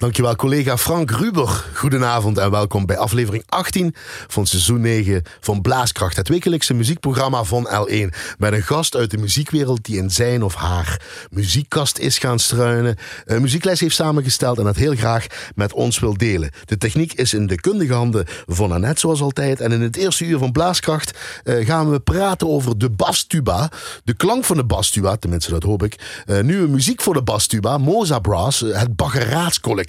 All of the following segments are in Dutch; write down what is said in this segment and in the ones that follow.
Dankjewel collega Frank Ruber. Goedenavond en welkom bij aflevering 18 van seizoen 9 van Blaaskracht. Het wekelijkse muziekprogramma van L1. Met een gast uit de muziekwereld die in zijn of haar muziekkast is gaan struinen. Een muziekles heeft samengesteld en het heel graag met ons wil delen. De techniek is in de kundige handen van Annette zoals altijd. En in het eerste uur van Blaaskracht uh, gaan we praten over de bastuba. De klank van de bastuba, tenminste dat hoop ik. Uh, nieuwe muziek voor de bastuba. Moza Brass, uh, het baggeraatscollectief collectief.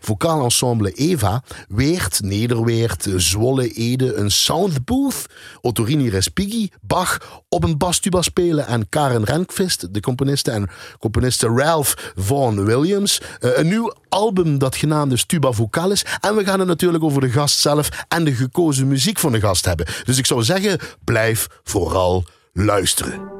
Vocaal ensemble Eva, Weert, Nederweert, Zwolle, Ede, een soundbooth. Ottorini Respighi, Bach op een bastuba spelen. En Karen Renkvist, de componiste en componiste Ralph Vaughan Williams. Uh, een nieuw album dat genaamd is Tuba Vocalis. En we gaan het natuurlijk over de gast zelf en de gekozen muziek van de gast hebben. Dus ik zou zeggen, blijf vooral luisteren.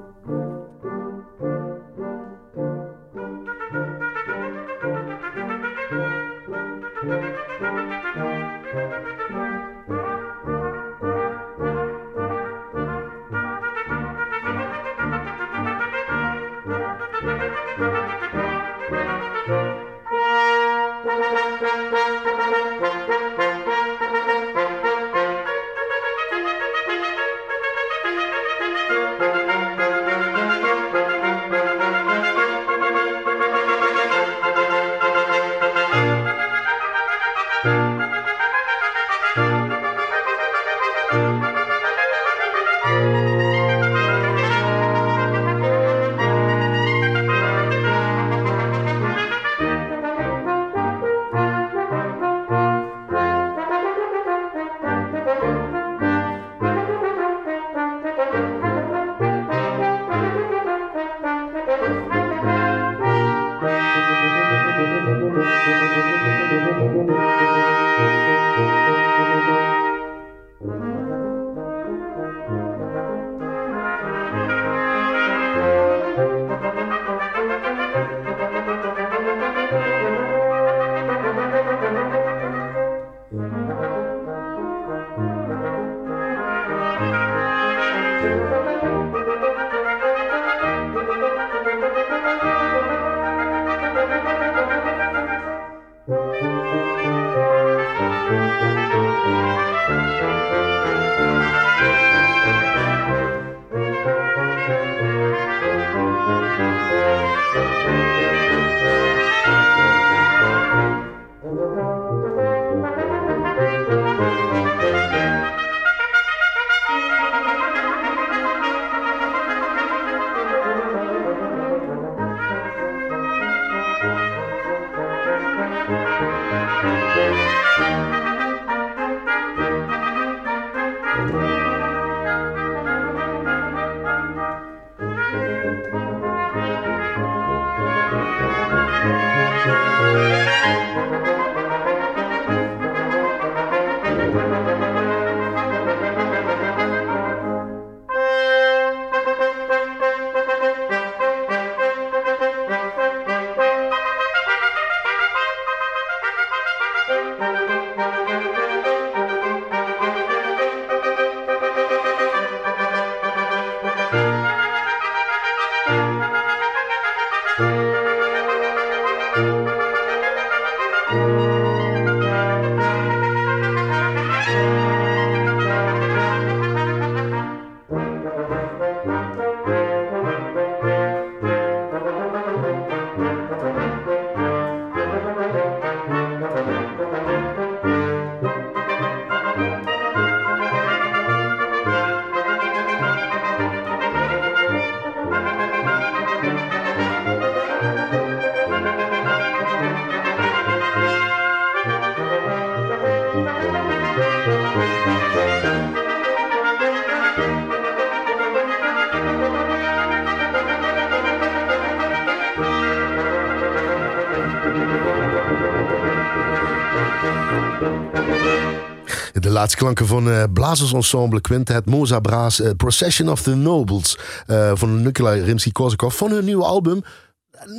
Klanken van uh, Blazersensemble Quintet Moza Braas, uh, Procession of the Nobles uh, van Nikolai Rimsky-Korsakov van hun nieuwe album.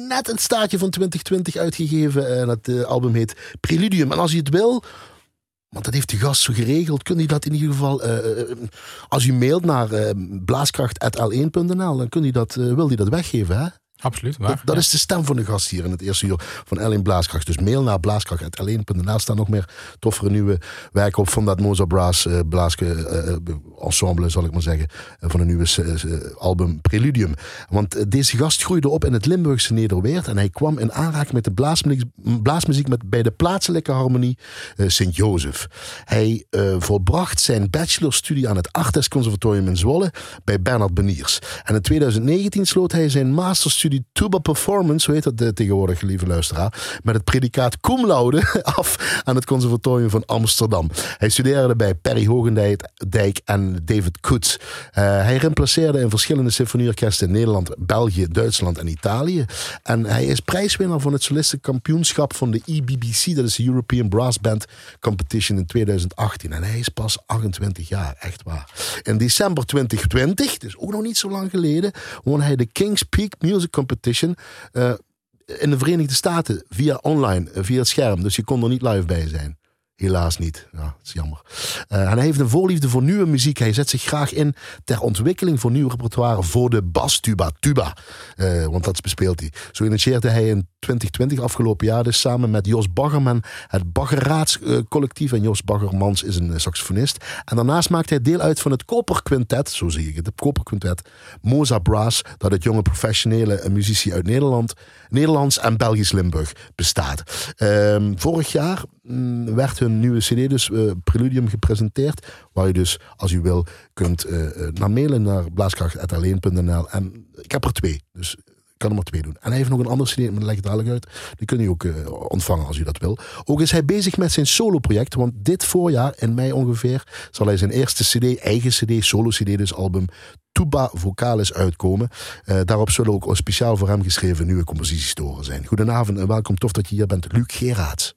Net een staartje van 2020 uitgegeven en het album heet Preludium. En als u het wil, want dat heeft de gast zo geregeld, kun je dat in ieder geval, als u mailt naar blaaskracht.l1.nl, dan kun je dat, wil hij dat weggeven hè? Absoluut, Dat, waar. dat Ja. is de stem van de gast hier in het eerste uur van L1 Blaaskracht. Dus mail naar blaaskracht.l1.nl staan nog meer toffere nieuwe werken op van dat Mozart Brass eh, blaaske eh, eh, ensemble, zal ik maar zeggen. van een nieuwe album Preludium. Want deze gast groeide op in het Limburgse Nederweert en hij kwam in aanraking met de blaasmuziek, blaasmuziek met, bij de plaatselijke harmonie Sint-Jozef. Hij volbracht zijn bachelorstudie aan het Artes Conservatorium in Zwolle bij Bernard Beniers. En in 2019 sloot hij zijn masterstudie Tuba Performance, zo heet dat tegenwoordig, lieve luisteraar, met het predicaat cum laude af aan het Conservatorium van Amsterdam. Hij studeerde bij Perry Hogendijk en David Koets. Eh, hij remplaceerde in verschillende symfonieorkesten in Nederland, België, Duitsland en Italië. En hij is prijswinnaar van het solistenkampioenschap van de EBBC, dat is de European Brass Band Competition in 2018. En hij is pas 28 jaar, echt waar. In december 2020, dus ook nog niet zo lang geleden, won hij de Kings Peak Music Competition. eh, in de Verenigde Staten via online, eh, via het scherm. Dus je kon er niet live bij zijn. Helaas niet. Ja, dat is jammer. En hij heeft een voorliefde voor nieuwe muziek. Hij zet zich graag in ter ontwikkeling van nieuw repertoire voor de bastuba, tuba. Eh, want dat bespeelt hij. Zo initieerde hij in 2020, afgelopen jaar, dus samen met Jos Baggerman het Baggerraads eh. En Jos Baggermans is een saxofonist. En daarnaast maakt hij deel uit van het Koperquintet, zo zie ik het, het Koperquintet. Moza Brass, dat uit jonge professionele muzici uit Nederland, Nederlands en Belgisch Limburg bestaat. Ehm, vorig jaar werd hun nieuwe CD, dus eh, Preludium, gepresenteerd. Waar je dus, als u wil, kunt eh, naar mailen naar blaaskracht.alleen.nl. En ik heb er twee, dus ik kan er maar twee doen. En hij heeft nog een andere CD, maar dat leg ik dadelijk uit. Die kun je ook ontvangen als u dat wil. Ook is hij bezig met zijn solo-project, want dit voorjaar, in mei ongeveer, zal hij zijn eerste CD, eigen CD, solo-CD, dus album Tuba Vocalis uitkomen. Daarop zullen ook speciaal voor hem geschreven nieuwe composities te zijn. Goedenavond en welkom. Tof dat je hier bent, Luc Geraerts.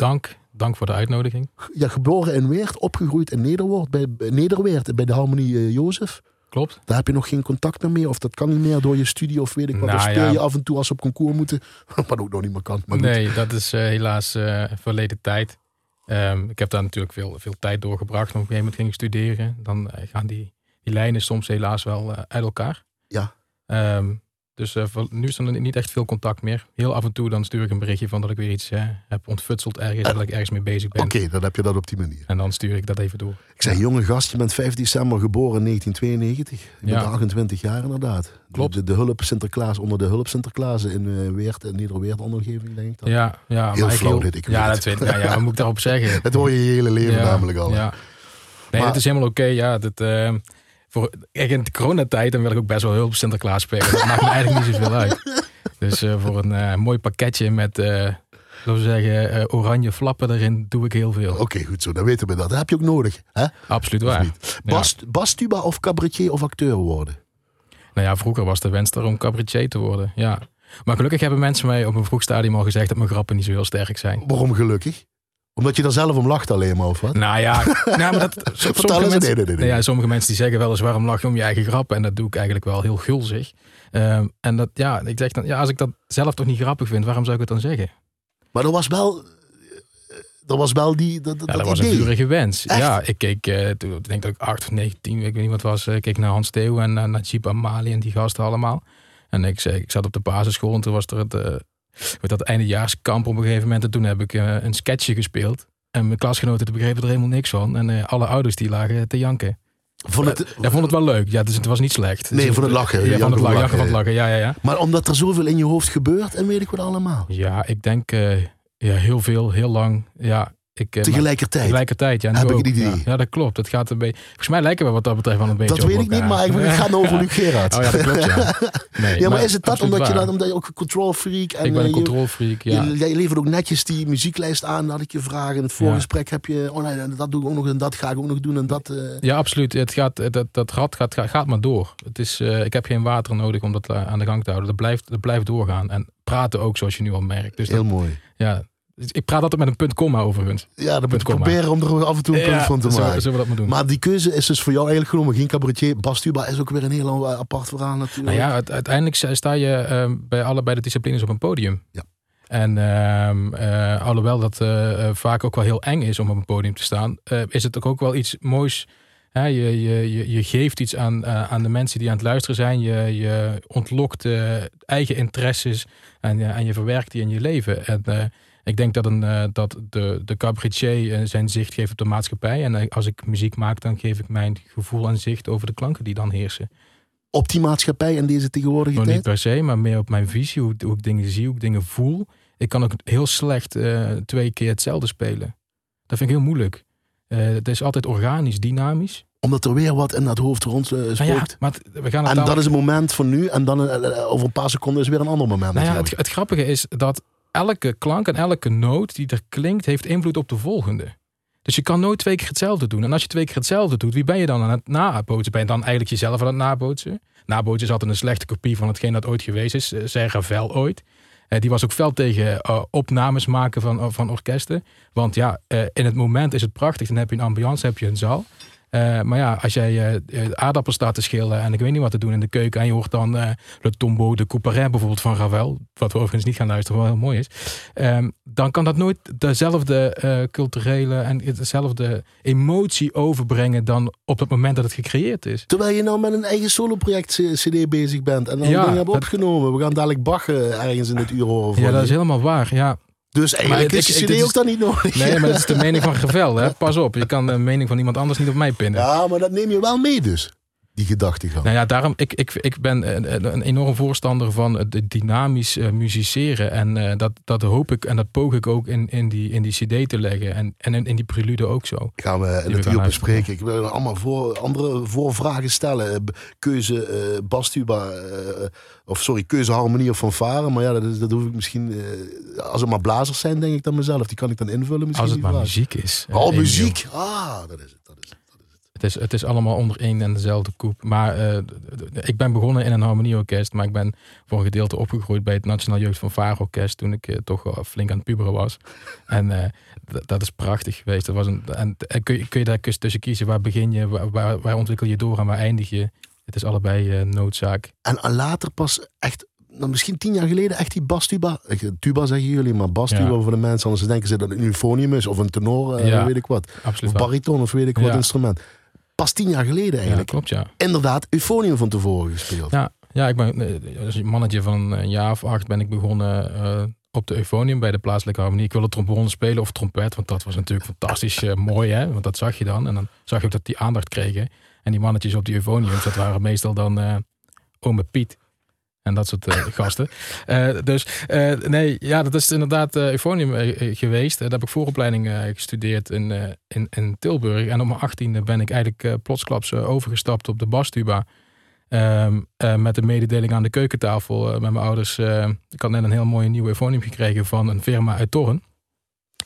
Dank, dank voor de uitnodiging. Ja, geboren in Weert, opgegroeid in Nederwoord, bij, Nederweert, bij de Harmonie eh, Jozef. Klopt. Daar heb je nog geen contact meer mee, of dat kan niet meer door je studie, of weet ik wat. Nou, dan speel ja. je af en toe als ze op concours moeten, wat ook nog niet meer kan. Maar goed. Nee, dat is eh, helaas eh, verleden tijd. Ehm, ik heb daar natuurlijk veel, veel tijd doorgebracht. Op een gegeven moment ging ik studeren. Dan gaan die, die lijnen soms helaas wel uit elkaar. Ja. Ehm, dus eh, nu is er niet echt veel contact meer. Heel af en toe dan stuur ik een berichtje van dat ik weer iets eh, heb ontfutseld ergens. Eh, dat ik ergens mee bezig ben. Oké, dan heb je dat op die manier. En dan stuur ik dat even door. Ik zei, jonge gast, je bent 5 december geboren in 1992. Je bent Ja. 28 jaar inderdaad. Klopt. De, de, hulp Sinterklaas onder de hulp Sinterklaas in uh, Weert en Nederweert omgeving, denk ik. Dan. Ja, ja. Heel maar flauw heel- dit, ik Ja, weet dat weet ik. Ja, ja, wat moet ik daarop zeggen? Dat hoor je je hele leven namelijk al. Ja. Nee, Maar- dat is helemaal oké. ja, dat, voor, echt in de coronatijd dan wil ik ook best wel hulp Sinterklaas spelen. Dat maakt me eigenlijk niet zoveel uit. Dus eh, voor een eh, mooi pakketje met, eh laten we zeggen, oranje flappen erin doe ik heel veel. Oké, goed zo. Dan weten we dat. Dat heb je ook nodig. Hè? Absoluut waar. niet? Bas, Bastuba of cabaretier of acteur worden? Nou ja, vroeger was de wens er om cabaretier te worden. Ja. Maar gelukkig hebben mensen mij op een vroeg stadium al gezegd dat mijn grappen niet zo heel sterk zijn. Waarom gelukkig? Omdat je er zelf om lacht alleen maar, of wat? Nou ja, nou, maar dat, sommige, eens. mensen, Nee, nee, nee. Nou ja, sommige mensen die zeggen wel eens waarom lach je om je eigen grappen. En dat doe ik eigenlijk wel heel gulzig. Ehm, en dat, ja, ik zeg dan, ja, als ik dat zelf toch niet grappig vind, waarom zou ik het dan zeggen? Maar er was wel... Er was wel die, dat, Ja, dat dat was een vurige wens. Echt? Ja, ik keek, eh, toen, ik denk dat ik 8 of 19, ik weet niet wat was, eh, ik keek naar Hans Theo en uh, Najib Amali en die gasten allemaal. En ik, ik zat op de basisschool en toen was er het, eh, weet dat eindejaarskamp op een gegeven moment. En toen heb ik eh, een sketchje gespeeld. En mijn klasgenoten begrepen er helemaal niks van. En eh, alle ouders die lagen te janken. Vond het, Ja, vond het wel leuk. Ja, dus het was niet slecht. Nee, Dus van het lachen. Ja, van het lachen. lachen, van het lachen. Ja, ja, ja. Maar omdat er zoveel in je hoofd gebeurt en weet ik wat allemaal. Ja, ik denk eh, ja, heel veel, heel lang. Ja, ik, eh, Tegelijkertijd. Tegelijkertijd, ja. Heb ik het idee. Ja, ja, dat klopt. Dat gaat een beetje. Volgens mij lijken we wat dat betreft wel een beetje Dat weet ik niet, maar ik, het gaat nou over Luc Gerard. Oh ja, dat klopt, ja. Nee, ja, maar is het dat omdat je, omdat je ook een control freak en Ik ben eh, een je- controlfreak, ja. je- jij levert ook netjes die muzieklijst aan, dat ik je vraag. In het voorgesprek heb je, oh nee, dat doe ik ook nog en dat ga ik ook nog doen en dat. eh. Ja, absoluut. Het gaat, dat, dat rad gaat, gaat, gaat maar door. Het is, eh, ik heb geen water nodig om dat eh, aan de gang te houden. Dat blijft, dat blijft doorgaan. En praten ook, zoals je nu al merkt. Dus dat- Heel mooi. ja, ik praat altijd met een punt komma overigens. Ja, dan moet komma. proberen om er af en toe een punt van te zullen, maken. zullen we dat maar doen? Maar die keuze is dus voor jou eigenlijk genomen. Geen cabaretier. Bas Tuba is ook weer een heel apart verhaal natuurlijk. Nou ja, uite- uiteindelijk sta je ehm, bij allebei de disciplines op een podium. Ja. En eh, alhoewel dat eh, eh, vaak ook wel heel eng is om op een podium te staan, is het ook, ook wel iets moois je, je, je, je, geeft iets aan, aan de mensen die aan het luisteren zijn. Je, je ontlokt eigen interesses en, en je verwerkt die in je leven. En ik denk dat, een, dat de, de cabaretier zijn zicht geeft op de maatschappij. En als ik muziek maak, dan geef ik mijn gevoel en zicht over de klanken die dan heersen op die maatschappij en deze tegenwoordige tijd? niet per se, maar meer op mijn visie, hoe, hoe, ik dingen zie, hoe ik dingen voel. Ik kan ook heel slecht uh, twee keer hetzelfde spelen. Dat vind ik heel moeilijk. Uh, het is altijd organisch, dynamisch. Omdat er weer wat in dat hoofd rond uh, nou ja, maar we gaan en dat is een moment van nu en dan over een paar seconden is weer een ander moment. Nou ja, het, het grappige is dat elke klank en elke noot die er klinkt, heeft invloed op de volgende. Dus je kan nooit twee keer hetzelfde doen. En als je twee keer hetzelfde doet, wie ben je dan aan het nabootsen? Ben je dan eigenlijk jezelf aan het nabootsen? Nabootsen is altijd een slechte kopie van hetgeen dat ooit geweest is. Zei Ravel ooit. Uh, die was ook fel tegen uh, opnames maken van, van orkesten. Want ja, in het moment is het prachtig. Dan heb je een ambiance, heb je een zaal. Uh, maar ja, als jij uh, aardappels staat te schillen en ik weet niet wat te doen in de keuken en je hoort dan uh, Le Tombeau de Couperin bijvoorbeeld van Ravel, wat we overigens niet gaan luisteren, wat heel mooi is, um, dan kan dat nooit dezelfde culturele en dezelfde emotie overbrengen dan op het moment dat het gecreëerd is. Terwijl je nou met een eigen soloproject CD bezig bent en dan ja, dingen hebt opgenomen. We gaan dadelijk Bach ergens in het uur horen. Ja, dat is helemaal waar. Ja, dus eigenlijk is de CD ook dan niet nodig. Nee, maar dat is de mening van Gevel. Hè? Pas op, je kan de mening van iemand anders niet op mij pinnen. Ja, maar dat neem je wel mee dus. Die gedachtegang. Nou ja, daarom, ik, ik, ik ben een, een enorm voorstander van het dynamisch uh, musiceren. En uh, dat, dat hoop ik en dat poog ik ook in, in, die, in die cd te leggen. En, en in, in die prelude ook zo. Gaan we in het uur bespreken. Ik wil allemaal voor, andere voorvragen stellen. Keuze uh, bastuba, of sorry, keuze harmonie of fanfare. Maar ja, dat, dat hoef ik misschien... als het maar blazers zijn, denk ik dan mezelf. Die kan ik dan invullen misschien. Als het maar muziek is. Oh, muziek. Ah, dat is het. Het is, het is allemaal onder één en dezelfde koep. Maar uh, ik ben begonnen in een harmonieorkest. Maar ik ben voor een gedeelte opgegroeid bij het Nationaal Jeugd van Vaar Orkest. Toen ik uh, toch flink aan het puberen was. En uh, dat is prachtig geweest. Dat was een, en kun, je, kun je daar tussen kiezen. Waar begin je? Waar, waar, waar ontwikkel je door en waar eindig je? Het is allebei noodzaak. En later pas echt nou, misschien tien jaar geleden echt die bastuba. Tuba zeggen jullie, maar bastuba ja. voor de mensen. Anders denken ze dat het een euphonium is of een tenor, ja, weet ik wat. Absoluut of bariton of weet ik wat instrument pas tien jaar geleden eigenlijk. Ja, klopt, ja. Inderdaad, Euphonium van tevoren gespeeld. Ja, ja ik ben als een mannetje van een jaar of acht ben ik begonnen uh, op de Euphonium bij de plaatselijke harmonie. Ik wilde trombone spelen of trompet, want dat was natuurlijk fantastisch uh, mooi, hè? Want dat zag je dan. En dan zag je ook dat die aandacht kregen. En die mannetjes op die Euphonium, dat waren meestal dan uh, ome Piet. En dat soort uh, gasten. Uh, dus uh, nee, ja, dat is inderdaad Euphonium geweest. daar heb ik vooropleiding gestudeerd in, in, in Tilburg. En op mijn achttiende ben ik eigenlijk plotsklaps overgestapt op de bastuba. Um, met de mededeling aan de keukentafel met mijn ouders. ik had net een heel mooie nieuwe Euphonium gekregen van een firma uit Torren.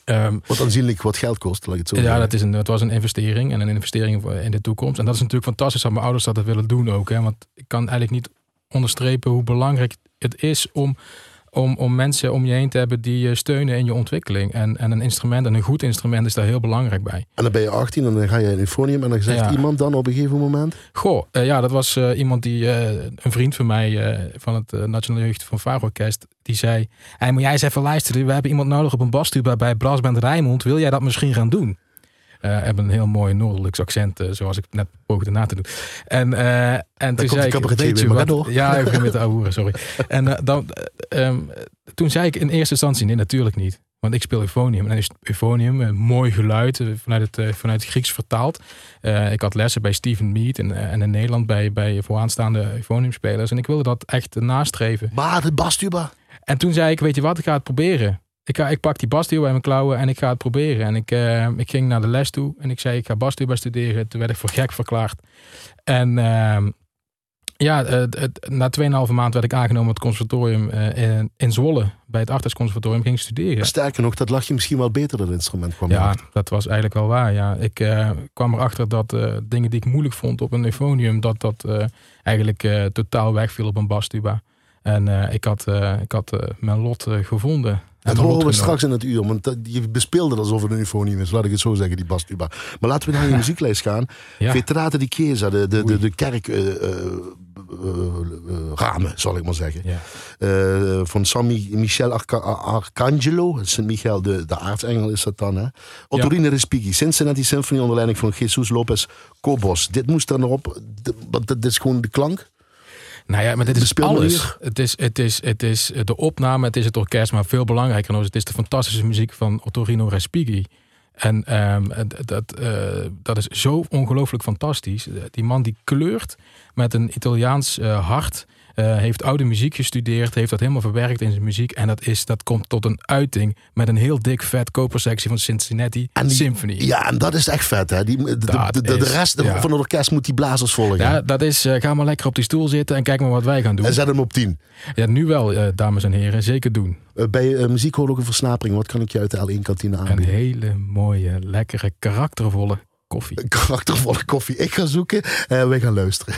Um, wat aanzienlijk wat geld kost, laat het zo Ja, dat is een, het was een investering en een investering in de toekomst. En dat is natuurlijk fantastisch dat mijn ouders dat willen doen ook. Hè, want ik kan eigenlijk niet onderstrepen hoe belangrijk het is om, om, om mensen om je heen te hebben die je steunen in je ontwikkeling. En, en een instrument, en een goed instrument, is daar heel belangrijk bij. En dan ben je 18 en dan ga je in Euphonium en dan zegt ja. iemand dan op een gegeven moment? Goh, uh, ja, dat was uh, iemand die, uh, een vriend van mij van het Nationale Jeugd van Vaar Orkest, die zei: hey, moet jij eens even luisteren, we hebben iemand nodig op een bastuba bij Blasband Rijmond, wil jij dat misschien gaan doen? Uh, hebben een heel mooi Noordelijks accent, uh, zoals ik net poogde na te doen. En, uh, en toen zei ik, weet je wat? Ja, ik ben met de ouwe, sorry. en dan, um, toen zei ik in eerste instantie, nee, natuurlijk niet. Want ik speel euphonium. En dan is euphonium, een mooi geluid, vanuit het, vanuit het Grieks vertaald. ik had lessen bij Stephen Mead en, en in Nederland bij, bij vooraanstaande euphoniumspelers. En ik wilde dat echt nastreven. Maar de bastuba. En toen zei ik, weet je wat, ik ga het proberen. Ik, ga, ik pak die basduw bij mijn klauwen en ik ga het proberen. En ik, uh, ik ging naar de les toe en ik zei ik ga basduw studeren. Toen werd ik voor gek verklaard. En uh, ja, het, het, na 2,5 maand werd ik aangenomen op het conservatorium uh, in, in, Zwolle. Bij het Artesconservatorium ging studeren. Sterker nog, dat lag je misschien wel beter dat instrument kwam. Ja, dat was eigenlijk wel waar. Ja. Ik uh, kwam erachter dat dingen die ik moeilijk vond op een euphonium... dat dat eigenlijk totaal wegviel op een basduba. En ik had, ik had mijn lot gevonden. Dat horen we straks in het uur, want dat- je bespeelde alsof het een eufonie is. Laat ik het zo zeggen, die bastuba. Maar laten we naar je muzieklijst gaan. Ja. Vetrate di Chiesa, de, de, de, Oei. de kerk... eh, eh, eh, zal ik maar zeggen. Ja. Van San Mi- Michel Arca- Arcangelo. Sint-Michael, de, de aartsengel is dat dan. Hè? Ottorino Respighi, Cincinnati Symphony onder leiding van Jesus Lopez Cobos. Dit moest er nog op, want dit is gewoon de klank. Nou ja, maar dit is alles. Het is, het, is, het is de opname, het is het orkest, maar veel belangrijker nog, het is de fantastische muziek van Ottorino Respighi. En ehm, dat, eh, dat is zo ongelooflijk fantastisch. Die man die kleurt met een Italiaans eh, hart. Eh, heeft oude muziek gestudeerd, heeft dat helemaal verwerkt in zijn muziek. En dat, is, dat komt tot een uiting met een heel dik vet kopersectie van Cincinnati En die- Symphony. Ja, en dat is echt vet. Hè? Die, de, de, de, rest ja. van het orkest moet die blazers volgen. Ja, dat is, eh, ga maar lekker op die stoel zitten en kijk maar wat wij gaan doen. En zet hem op 10. Ja, nu wel, eh, dames en heren, zeker doen. Bij eh, muziek hoor ik een versnapering. Wat kan ik je uit de L1-kantine Een aanbieden? hele mooie, lekkere, karaktervolle koffie. Een karaktervolle koffie. Ik ga zoeken en wij gaan luisteren.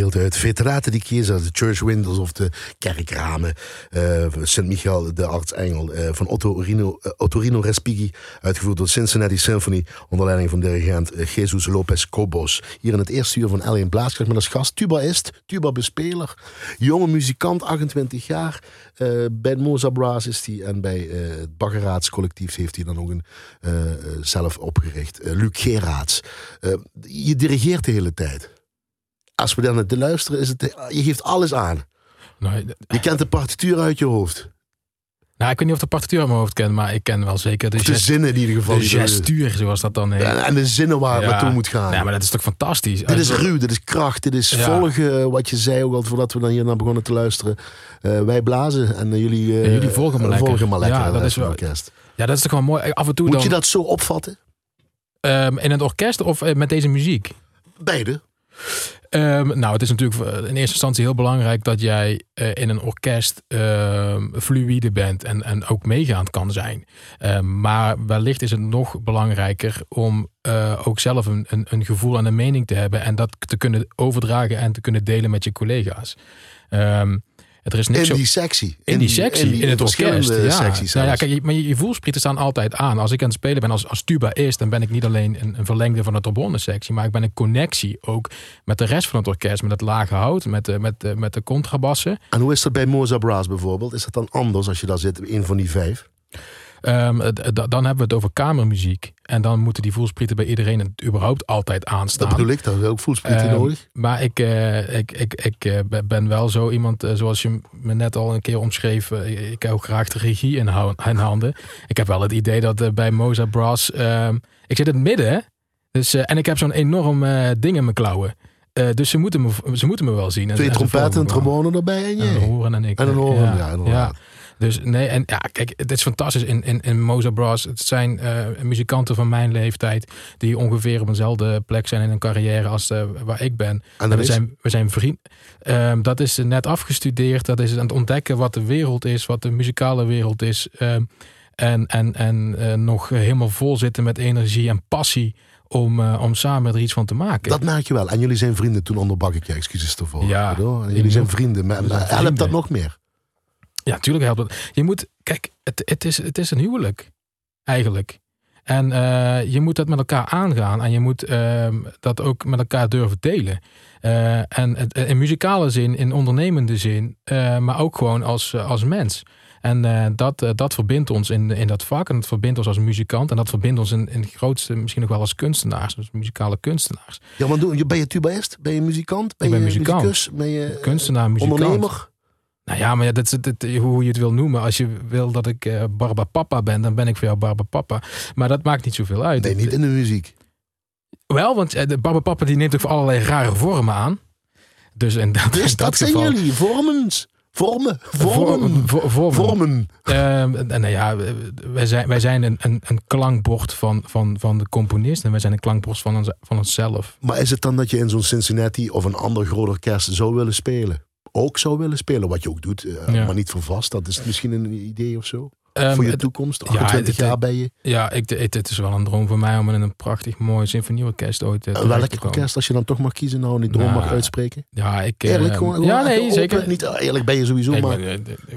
Uit Veteraten die kiezen, de church windows of de kerkramen. Uh, Sint-Michael, de artsengel uh, van Otto Rino, uh, Ottorino Respighi. Uitgevoerd door Cincinnati Symphony onder leiding van dirigent Jesus Lopez Cobos. Hier in het eerste uur van L1 Blaaskracht met als gast tubaist, tuba-bespeler. Jonge muzikant, 28 jaar. bij Moza Brass is hij en bij het Baggeraads heeft hij dan ook een zelf opgericht. Luc Geraerts. je dirigeert de hele tijd als we dan te luisteren, is het, je geeft alles aan. Nou, je kent de partituur uit je hoofd. Nou, ik weet niet of de partituur uit mijn hoofd ken, maar ik ken wel zeker de, de zinnen in ieder geval. De gestuur, zoals dat dan heet. En de zinnen waar het naartoe moet gaan. Ja, maar dat is toch fantastisch. Dit is ruw, dit is kracht, dit is volgen wat je zei ook al voordat we dan hier naar begonnen te luisteren. Uh, wij blazen en uh, jullie, uh, jullie volgen me lekker. Volgen maar lekker ja, dat is wel, orkest. Ja, dat is toch wel mooi. Af en toe moet dan, je dat zo opvatten? Um, in het orkest of met deze muziek? Beide. Um, nou, het is natuurlijk in eerste instantie heel belangrijk dat jij uh, in een orkest uh, fluïde bent en, en ook meegaand kan zijn. Uh, maar wellicht is het nog belangrijker om eh, ook zelf een, een, een, gevoel en een mening te hebben en dat te kunnen overdragen en te kunnen delen met je collega's. Um, er is niks in die sectie. In, die sectie, in, het orkest. Ja. Nou ja, kijk, maar je, je voelsprieten staan altijd aan. Als ik aan het spelen ben als, als tuba is, dan ben ik niet alleen een, een verlengde van de trombone sectie, maar ik ben een connectie ook met de rest van het orkest, met het lage hout, met de, met de, met de contrabassen. En hoe is dat bij Mozart Brass bijvoorbeeld? Is dat dan anders als je daar zit, een van die vijf? Um, dan hebben we het over kamermuziek. En dan moeten die voelsprieten bij iedereen het überhaupt altijd aanstaan. Dat bedoel ik, dat is ook voelsprieten um, nodig. Maar ik, uh, ik, ik, ik uh, ben wel zo iemand, uh, zoals je me net al een keer omschreef. ik heb ook graag de regie in, in, handen. Ik heb wel het idee dat bij Mozart Brass... Ehm, ik zit in het midden, dus, en ik heb zo'n enorm ding in mijn klauwen. dus ze moeten, me, ze moeten me wel zien. Twee trompetten en trombone erbij en jij. En een horen en ik. En een horen, ja, ja, ja. Dus nee, en ja, kijk, het is fantastisch in, in, in Mozart Brass. Het zijn uh, muzikanten van mijn leeftijd die ongeveer op eenzelfde plek zijn in hun carrière als uh, waar ik ben. En, we, zijn, we zijn vriend. Um, dat is net afgestudeerd. Dat is aan het ontdekken wat de wereld is, wat de muzikale wereld is. Um, en en, en uh, nog helemaal vol zitten met energie en passie om, uh, om samen er iets van te maken. Dat merk je wel. En jullie zijn vrienden toen onderbak ik je excuses ervoor. Ja, jullie zijn vrienden. Maar, helpt dat nog meer? Ja, natuurlijk helpt het. Je moet, kijk, het, het, is, het is een huwelijk, eigenlijk. En uh, je moet dat met elkaar aangaan en je moet uh, dat ook met elkaar durven delen. Uh, en in muzikale zin, in ondernemende zin, maar ook gewoon als, als mens. En dat, dat verbindt ons in, in dat vak en dat verbindt ons als muzikant en dat verbindt ons in, in het grootste misschien nog wel als kunstenaars, dus muzikale kunstenaars. Ja, want ben je tubaist? Ben je muzikant? Ben je muzikant. Ben je kunstenaar, muzikant. Ondernemer? Nou ja, maar ja, dat is hoe je het wil noemen. Als je wil dat ik uh, Barba Papa ben, dan ben ik voor jou Barba Papa. Maar dat maakt niet zoveel uit. Nee, niet in de muziek. Wel, want eh, de Barba Papa die neemt ook voor allerlei rare vormen aan. Dus, en dat, dus dat, dat zijn jullie, vormens. Vormen, vormen, vormen. vormen. Uh, nou ja, wij zijn, wij zijn een, een, een klankbord van, van, van de componist en wij zijn een klankbord van, ons, van onszelf. Maar is het dan dat je in zo'n Cincinnati of een ander groot orkest zou willen spelen? Ook zou willen spelen. Wat je ook doet, uh, maar niet voor vast. Dat is misschien een idee of zo. Um, voor je toekomst, 28 ja, jaar ben je. Ja, ik, het, het, is wel een droom voor mij om in een prachtig mooi symfonieorkest ooit uh, te Welk orkest, als je dan toch mag kiezen, nou die droom nou, mag uitspreken? Ja, ik... Eerlijk, gewoon, ja, nee, zeker. Niet eerlijk ben je sowieso, ik maar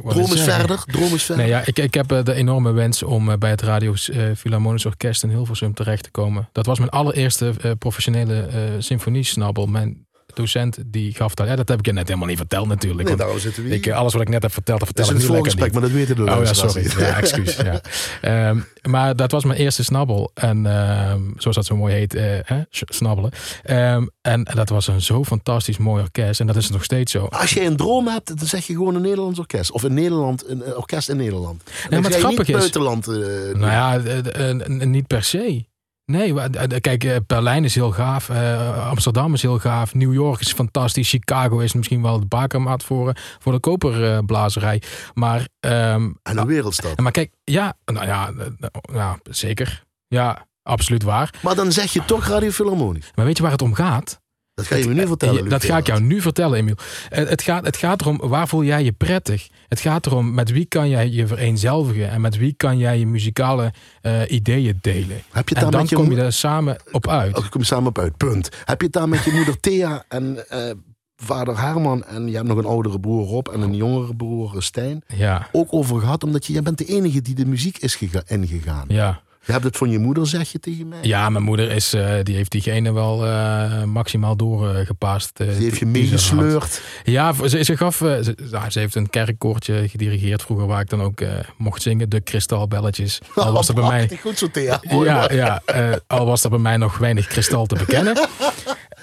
droom is verder, droom is verder. Nee, ja, ik, ik heb de enorme wens om bij het Radio Philharmonisch Orkest in Hilversum terecht te komen. Dat was mijn allereerste professionele symfoniesnabbel. Mijn docent die gaf dat. Ja, dat heb ik je net helemaal niet verteld natuurlijk. Nee, daarom zitten we Ik, alles wat ik net heb verteld, dat vertel ik nu lekker niet. maar dat weten de Oh ja, sorry. Ja, excuus. ja. Um, maar dat was mijn eerste snabbel. En um, zoals dat zo mooi heet, uh, hè? snabbelen. Um, en dat was een zo fantastisch mooi orkest. En dat is nog steeds zo. Als je een droom hebt, dan zeg je gewoon een Nederlands orkest. Of een Nederland, een orkest in Nederland. En maar het is... buitenland. Uh, nou ja, uh, niet per se. Nee, kijk, eh, Berlijn is heel gaaf. Uh, Amsterdam is heel gaaf. New York is fantastisch. Chicago is misschien wel de bakermaat voor, voor de koperblazerij. Maar, um, en een wereldstad. Maar kijk, ja, nou ja, nou, zeker. Ja, absoluut waar. Maar dan zeg je toch Radio Philharmonisch. Maar weet je waar het om gaat? Dat ga je me nu vertellen. dat ga ik jou nu vertellen, Emiel. Het gaat, het gaat erom, waar voel jij je prettig? Het gaat erom, met wie kan jij je vereenzelvigen? En met wie kan jij je muzikale uh, ideeën delen? Heb je en dan met je kom je er samen op uit. Oh, kom je samen op uit, punt. Heb je het daar met je moeder Thea en uh, vader Herman en je hebt nog een oudere broer Rob en een jongere broer Stijn Ja, ook over gehad. Omdat je, jij bent de enige die de muziek is gega- ingegaan. ja. Je hebt het van je moeder, zeg je tegen mij. Ja, mijn moeder is, eh, die heeft diegene wel eh, maximaal doorgepast. eh, Die heeft je meegesleurd. Ja, ze, ze gaf, ze, nou, ze heeft een kerkkoortje gedirigeerd vroeger waar ik dan ook mocht zingen, de kristalbelletjes. Al was er bij mij, Prachtig, Goed zo theater. ja, ja, al was er bij mij nog weinig kristal te bekennen.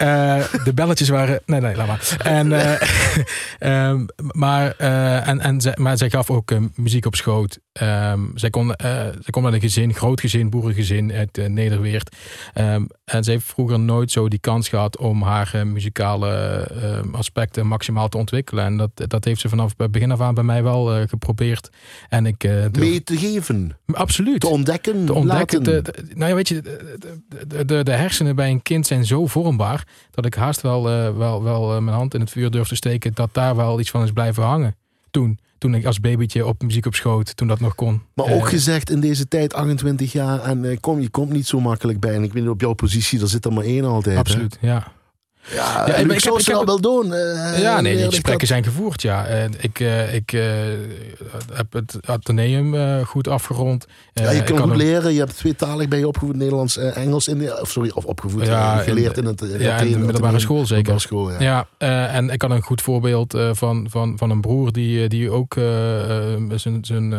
Eh, de belletjes waren. Nee, nee, laat maar. En, eh, ehm, maar, eh, en, en zij, maar gaf ook muziek op schoot. Ehm, zij, kon, zij kon uit een gezin, groot gezin, boerengezin uit Nederweert. Ehm, en ze heeft vroeger nooit zo die kans gehad om haar eh, muzikale eh, aspecten maximaal te ontwikkelen. En dat, dat heeft ze vanaf het begin af aan bij mij wel eh, geprobeerd. En ik. durf- Mee te geven. absoluut Te ontdekken. te ontdekken. nou ja, weet je, de, de, de, hersenen bij een kind zijn zo vormbaar dat ik haast wel, wel, wel mijn hand in het vuur durf te steken dat daar wel iets van is blijven hangen. Toen, toen ik als babytje op muziek op schoot, toen dat nog kon. Maar Eh, ook gezegd in deze tijd, 28 jaar, en eh, kom, je komt niet zo makkelijk bij. En ik weet niet, op jouw positie, daar zit er maar één altijd. hè? Absoluut, ja. Ja, Ja, en ik ik zou ik heb wel doen. eh, ja, nee, die gesprekken dat- zijn gevoerd, ja. En ik, eh, ik eh, heb het ateneum eh, goed afgerond. Ja, je ik kan goed leren. Je hebt tweetalig ben je opgevoed, Nederlands, eh, Engels. In de, of sorry, of opgevoed. Ja, geleerd in in, het. ja, in Atheneum, de middelbare Atheneum, school zeker. school, ja. Ja, en ik had een goed voorbeeld van, van, van een broer die, die ook zijn, zijn,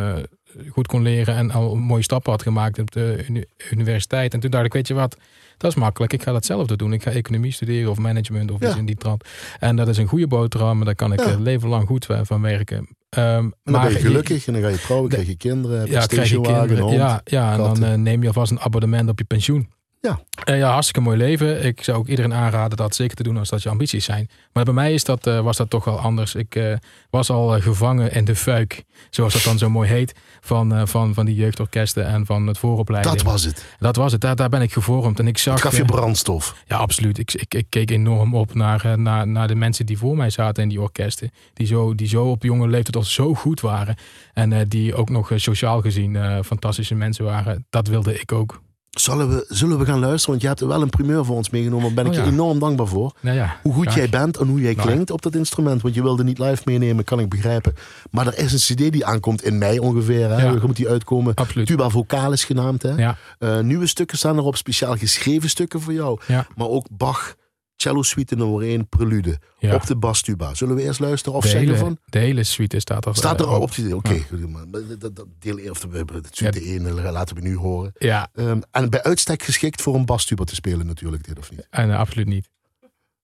goed kon leren en al mooie stappen had gemaakt op de uni- universiteit. En toen dacht ik, weet je wat, dat is makkelijk. Ik ga datzelfde doen. Ik ga economie studeren of management of Ja. iets in die trant. En dat is een goede boterham, daar kan ik Ja. leven lang goed van werken. En dan ben je gelukkig en dan ga je trouwen, De- krijg je kinderen, heb je ja, een krijg je kinderen. hond. Ja, ja en dan eh, neem je alvast een abonnement op je pensioen. Ja. Eh, ja, hartstikke mooi leven. Ik zou ook iedereen aanraden dat zeker te doen als dat je ambities zijn. Maar bij mij is dat, eh, was dat toch wel anders. Ik eh, was al gevangen in de fuik, zoals dat dan zo mooi heet, van, van, van die jeugdorkesten en van het vooropleiding. Dat was het. Dat was het. Daar, daar ben ik gevormd. En ik zag. Het gaf je brandstof. ja, absoluut. Ik, ik, ik keek enorm op naar, naar, naar de mensen die voor mij zaten in die orkesten. Die zo, die zo op jonge leeftijd al zo goed waren. En die ook nog sociaal gezien fantastische mensen waren. Dat wilde ik ook. Zullen we, zullen we gaan luisteren? Want je hebt wel een primeur voor ons meegenomen. Daar ben ik Oh, ja. je enorm dankbaar voor. Ja, Hoe goed graag. jij bent en hoe jij Nou, klinkt op dat instrument. Want je wilde niet live meenemen, kan ik begrijpen. Maar er is een cd die aankomt in mei ongeveer. Hè? Dan moet die uitkomen. Absoluut. Tuba Vocalis genaamd. Hè? Eh, nieuwe stukken staan erop, speciaal geschreven stukken voor jou. Maar ook Bach, cello suite nummer 1, prelude. ja. Op de bastuba. Zullen we eerst luisteren of de, zeggen hele, van... de hele suite staat er. Staat er eh, al op. Oké, goed, maar dat, dat deel 1 of de, suite 1 laten we nu horen. Ja, Ehm, en bij uitstek geschikt voor een bastuba te spelen natuurlijk, dit of niet? en eh, absoluut niet.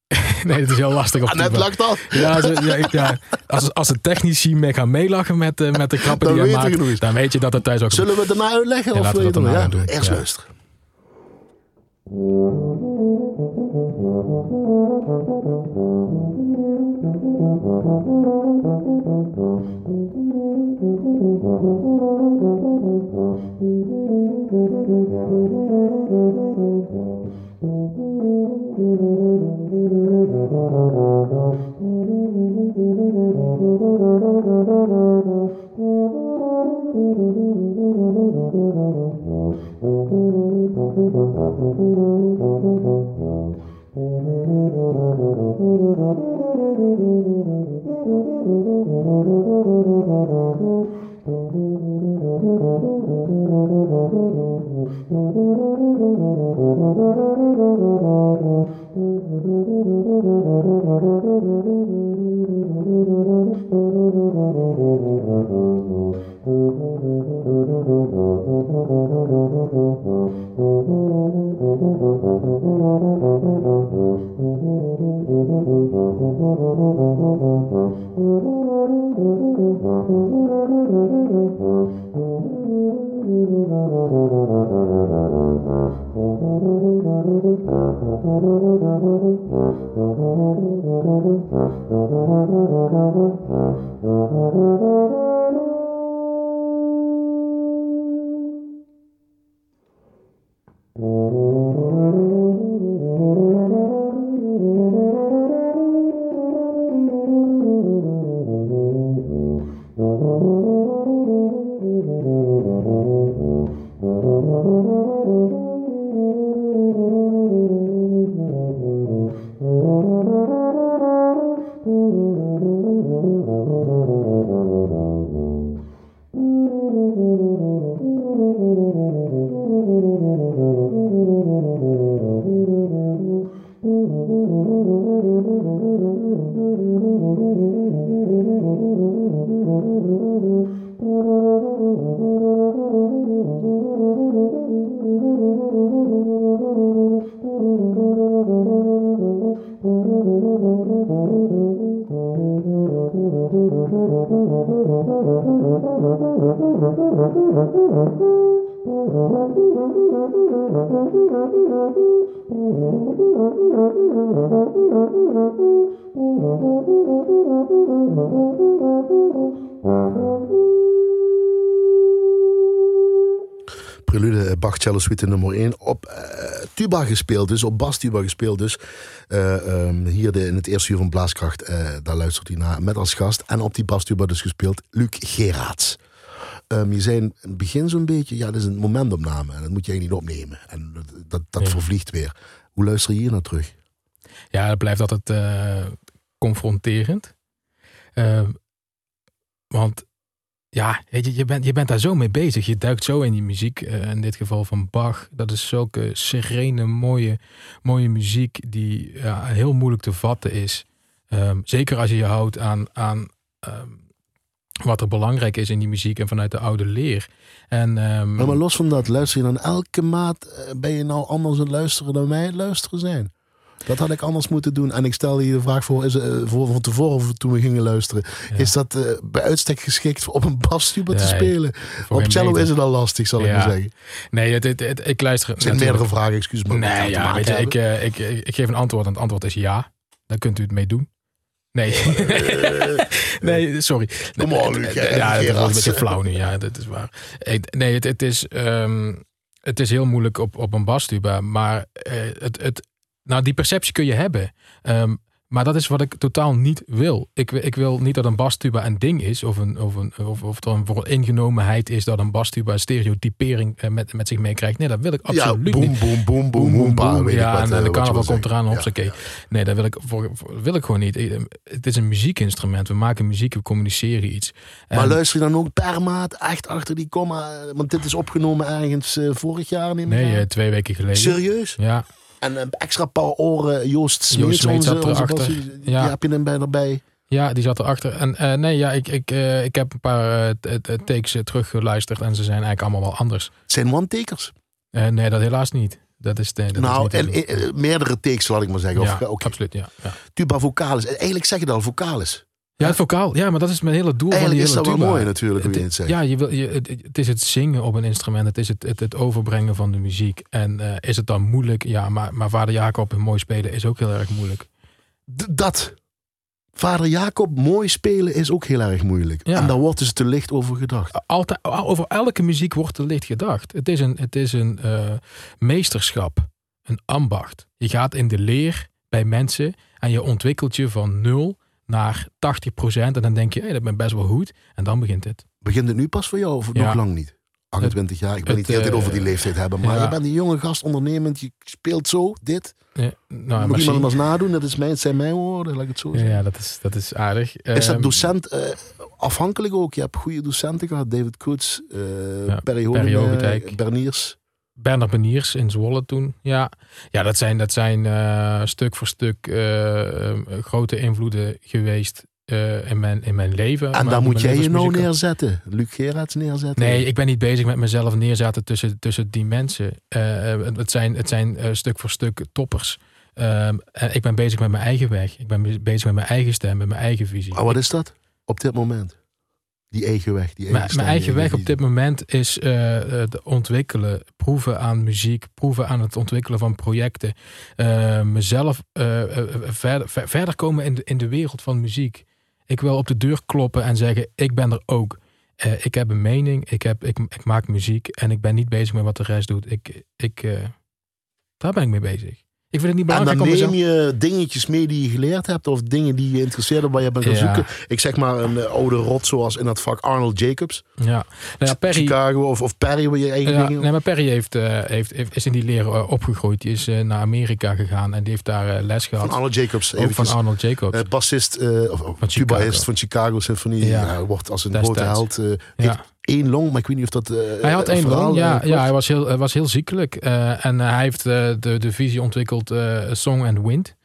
nee, het is heel lastig op Ah, net lacht al. Ja, ze- ja, ik- ja, als, als de technici mee gaan meelachen met, eh, met de grappen die hij je maakt, dan weet je dat het thuis ook Zullen we daarna uitleggen? Ja, of laten we dat daarna doen. Eerst Ja. luisteren. Thank you. Thank you. Bach Cello Suite nummer 1 op uh, tuba gespeeld dus, op bastuba gespeeld dus. Um, hier de, in het eerste uur van Blaaskracht, uh, daar luistert hij naar met als gast. En op die bastuba dus gespeeld Luc Geraerts. Um, je zei in het begin zo'n beetje, ja, dat is een momentopname en dat moet jij niet opnemen. En dat, dat, dat ja. vervliegt weer. Hoe luister je hier naar terug? Ja, het blijft altijd uh, confronterend. Uh, want ja, je, je, bent, je bent daar zo mee bezig. Je duikt zo in die muziek. Uh, in dit geval van Bach. Dat is zulke serene, mooie, mooie muziek die ja, heel moeilijk te vatten is. Um, zeker als je je houdt aan, aan um, wat er belangrijk is in die muziek en vanuit de oude leer. En, um, maar, los van dat, luister je dan elke maat? Ben je nou anders aan luisteren dan wij luisteren zijn? Dat had ik anders moeten doen. En ik stel je de vraag voor, is, uh, voor van tevoren of toen we gingen luisteren. Ja. Is dat uh, bij uitstek geschikt om een basstuba ja, te spelen? Op cello is het al lastig, zal ik maar zeggen. Nee, het, het, het, ik luister... Het zijn meerdere vragen, excuus me. Nee, ja, weet je, ik, uh, ik, ik, ik geef een antwoord en het antwoord is ja. Daar kunt u het mee doen. Nee. nee, sorry. Kom on, Luc. Ja, het was een beetje flauw nu. Ja, dat is waar. Nee, het, het, is, um, het is heel moeilijk op, op een basstuba. Maar uh, het, het, nou, die perceptie kun je hebben. Um, maar dat is wat ik totaal niet wil. Ik, ik wil niet dat een bastuba een ding is. Of, een, of, een, of, of er een ingenomenheid is dat een bastuba een stereotypering met, met zich meekrijgt. Nee, dat wil ik absoluut ja, boom, niet. Boom, boom, boom, boom, boom. Ja, en, en de carnaval komt eraan. Ja, ja. Nee, dat wil ik, voor, voor, wil ik gewoon niet. Het is een muziekinstrument. We maken muziek, we communiceren iets. En maar luister je dan ook per maat echt achter die komma? Want dit is opgenomen ergens uh, vorig jaar. Nee, twee weken geleden. Serieus? Ja. En een extra paar oren Joost Smeets, Joost zat erachter. Ja. Die heb je er bij erbij. Ja, die zat erachter. En uh, nee, ja, ik, ik, uh, ik heb een paar uh, takes teruggeluisterd en ze zijn eigenlijk allemaal wel anders. Het zijn one-takers? nee, dat helaas niet. Dat is, dat nou, is niet en, meerdere takes, laat ik maar zeggen. Ja, of, okay. absoluut, ja. ja. Tuba vocalis. Eigenlijk zeg je dat al, vocalis. Ja, het vocaal. Ja, maar dat is mijn hele doel Eigenlijk van die hele is dat tuba. wel mooi natuurlijk, hoe je het zegt. Ja, je wil, je, het, is het zingen op een instrument. Het is het, het, het overbrengen van de muziek. En uh, is het dan moeilijk? Ja, maar, maar vader Jacob mooi spelen is ook heel erg moeilijk. D dat. Vader Jacob mooi spelen is ook heel erg moeilijk. Ja. En daar wordt dus te licht over gedacht. Altijd, over elke muziek wordt te licht gedacht. Het is een, het is een uh, meesterschap. Een ambacht. Je gaat in de leer bij mensen en je ontwikkelt je van nul naar 80% en dan denk je, hey, dat ben best wel goed. En dan begint het. Begint het nu pas voor jou of Ja. nog lang niet? 28 jaar, ik ben het, niet hele tijd eh, over die leeftijd hebben, maar ja. je bent een jonge gast, ondernemend, je speelt zo, dit. Ja, nou, Moet iemand hem eens nadoen, dat is mijn, het zijn mijn woorden, laat ik het zo ja, zeggen. ja, dat is, dat is aardig. Is dat Ehm, docent eh, afhankelijk ook? Je hebt goede docenten gehad, David Koets, Ja, Perry Perry eh, Hogendijk. Berniers. Bernard Beniers in Zwolle toen. Ja, ja dat zijn, dat zijn eh, stuk voor stuk eh, eh, grote invloeden geweest in, mijn, in mijn leven. En daar moet jij je nou neerzetten. Luc Gerards neerzetten. Nee, ik ben niet bezig met mezelf neerzetten tussen, tussen die mensen. Het zijn, het zijn stuk voor stuk toppers. Ehm, ik ben bezig met mijn eigen weg. Ik ben be- bezig met mijn eigen stem, met mijn eigen visie. Maar wat is dat op dit moment? Die eigen weg. Die eigen Mijn, eigen weg op dit moment is het ontwikkelen, proeven aan muziek, proeven aan het ontwikkelen van projecten. Eh, mezelf eh, verder, ver- verder komen in de, in de wereld van muziek. Ik wil op de deur kloppen en zeggen: Ik ben er ook. Ik heb een mening, ik, heb, ik, ik maak muziek en ik ben niet bezig met wat de rest doet. Ik, ik, daar ben ik mee bezig. Ik vind het niet En dan belangrijk neem je dingetjes mee die je geleerd hebt, of dingen die je interesseert waar je bent gaan Ja. zoeken. Ik zeg maar een eh, oude rot zoals in dat vak Arnold Jacobs, Ja, nou ja Perry, Chicago of, of Perry, waar je eigen ja, dingen. nee, maar Perry heeft, eh, heeft, heeft, is in die leer eh, opgegroeid. Die is naar Amerika gegaan en die heeft daar les van gehad. Arnold Jacobs, Ook van. Arnold Jacobs. Bassist, of, of Van Chicago. van Chicago Symphony. Ja. Wordt als een grote held. heeft één long, maar ik weet niet of dat. eh, Hij had één long, ja, ja hij, was heel, was heel ziekelijk. Eh, en eh, hij heeft de, de visie ontwikkeld Song and Wind.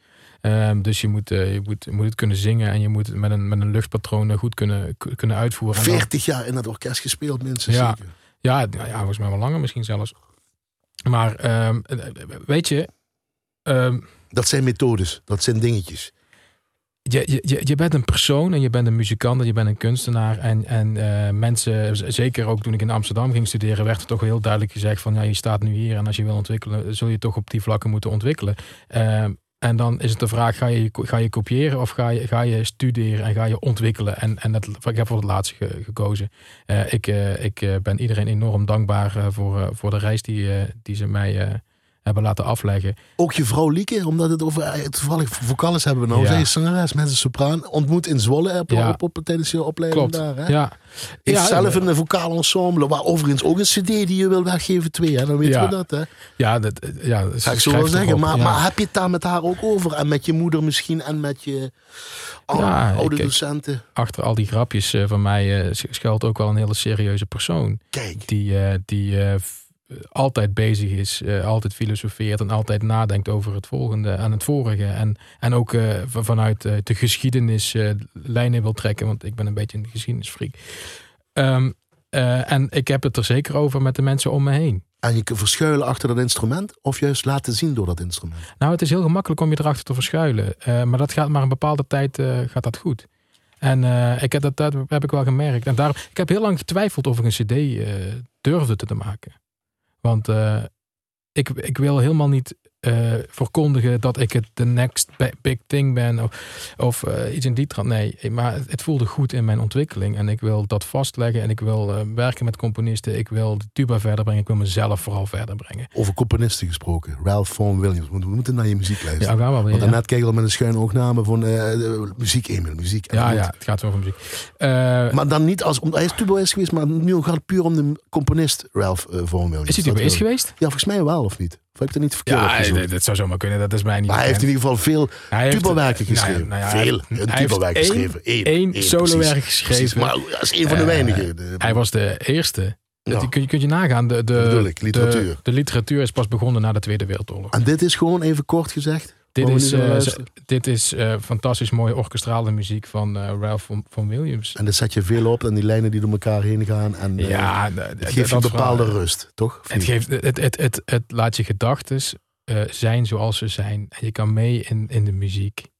Ehm, dus je moet, je, moet, je moet het kunnen zingen en je moet het met een, met een luchtpatroon goed kunnen, kunnen uitvoeren. En dan- 40 jaar in dat orkest gespeeld, mensen. Ja. zeker. ja, nou ja, volgens mij wel langer misschien zelfs. Maar ehm, eh, weet je, ehm, Dat zijn methodes, dat zijn dingetjes. Je, je, je- bent een persoon en je bent een muzikant en je bent een kunstenaar. En, en eh, mensen, zeker ook toen ik in Amsterdam ging studeren, werd er toch heel duidelijk gezegd van ja, je staat nu hier en als je wil ontwikkelen, zul je toch op die vlakken moeten ontwikkelen. Ehm, en dan is het de vraag, ga je, ga je kopiëren of ga je, ga je studeren en ga je ontwikkelen? En, en dat, ik heb voor het laatste ge- gekozen. Eh, ik eh, ik eh, ben iedereen enorm dankbaar eh, voor, eh, voor de reis die, eh, die ze mij eh, hebben laten afleggen. Ook je vrouw Lieke, omdat het over eh, toevallig vocales hebben we nou. Ja. Zij is zangeres, mensen sopraan. Ontmoet in Zwolle op, Ja. op, op, tijdens je opleiding Klopt. daar. Hè? Ja. Heeft Ja, zelf eh, een vocaal ensemble, waar overigens ook een cd die je wil weggeven, twee. Hè? Dan weten we dat. Hè? Ja, dat, ja, Ga ik zo wel zeggen. Maar, maar heb je het daar met haar ook over? En met je moeder misschien en met je oude docenten? achter al die grapjes eh, van mij eh, schuilt ook wel een hele serieuze persoon. Kijk, Die, eh, die eh, altijd bezig is, eh, altijd filosofeert en altijd nadenkt over het volgende en het vorige. En, en ook eh, vanuit eh, de geschiedenis eh, lijnen wil trekken, want ik ben een beetje een geschiedenisfreak. Ehm, eh, en ik heb het er zeker over met de mensen om me heen. en je kunt verschuilen achter dat instrument of juist laten zien door dat instrument. Nou, het is heel gemakkelijk om je erachter te verschuilen. eh, maar dat gaat maar een bepaalde tijd eh, gaat dat goed. En eh, ik heb dat, dat heb ik wel gemerkt. En daarom, ik heb heel lang getwijfeld of ik een cd eh, durfde te maken. Want eh, ik, ik wil helemaal niet eh, verkondigen dat ik het de next bi- big thing ben. Of, of eh, iets in die trant. Nee, maar het, voelde goed in mijn ontwikkeling. En ik wil dat vastleggen. En ik wil eh, werken met componisten. Ik wil de tuba verder brengen. Ik wil mezelf vooral verder brengen. Over componisten gesproken. Ralph Vaughan Williams. We moeten naar je muziek luisteren. Ja, gaan we weer. Want ja. keek al met een schuine oogname van muziek, Emil, muziek. Ja, ja, het gaat over muziek. Maar dan niet als, omdat hij is tubaist geweest, maar nu gaat het puur om de componist Ralph Vaughan Williams. is hij eens wel. geweest? Ja, volgens mij wel, of niet? Of heb ik dat niet verkeerd Ja, opgezocht? dat, zou zomaar kunnen. Dat is mij niet Maar hij heeft in ieder geval veel tubawerken nou ja, geschreven. nou ja, veel. Een geschreven. Eén, één solowerk geschreven. Precies, maar dat is een van de Eh, weinigen. De- Hij was de eerste. Ja. Dat kun, je, kun je nagaan. De, de, ik, literatuur. De, de literatuur is pas begonnen na de Tweede Wereldoorlog. En dit is gewoon even kort gezegd. Eh, dit is, dit is fantastisch mooie orkestrale muziek van eh, Ralph van, Williams. En dat zet je veel op en die lijnen die door elkaar heen gaan. En, ja, het geeft een bepaalde rust, toch? Het, geeft, het, het, het, het laat je gedachten zijn zoals ze zijn. En je kan mee in, in de muziek.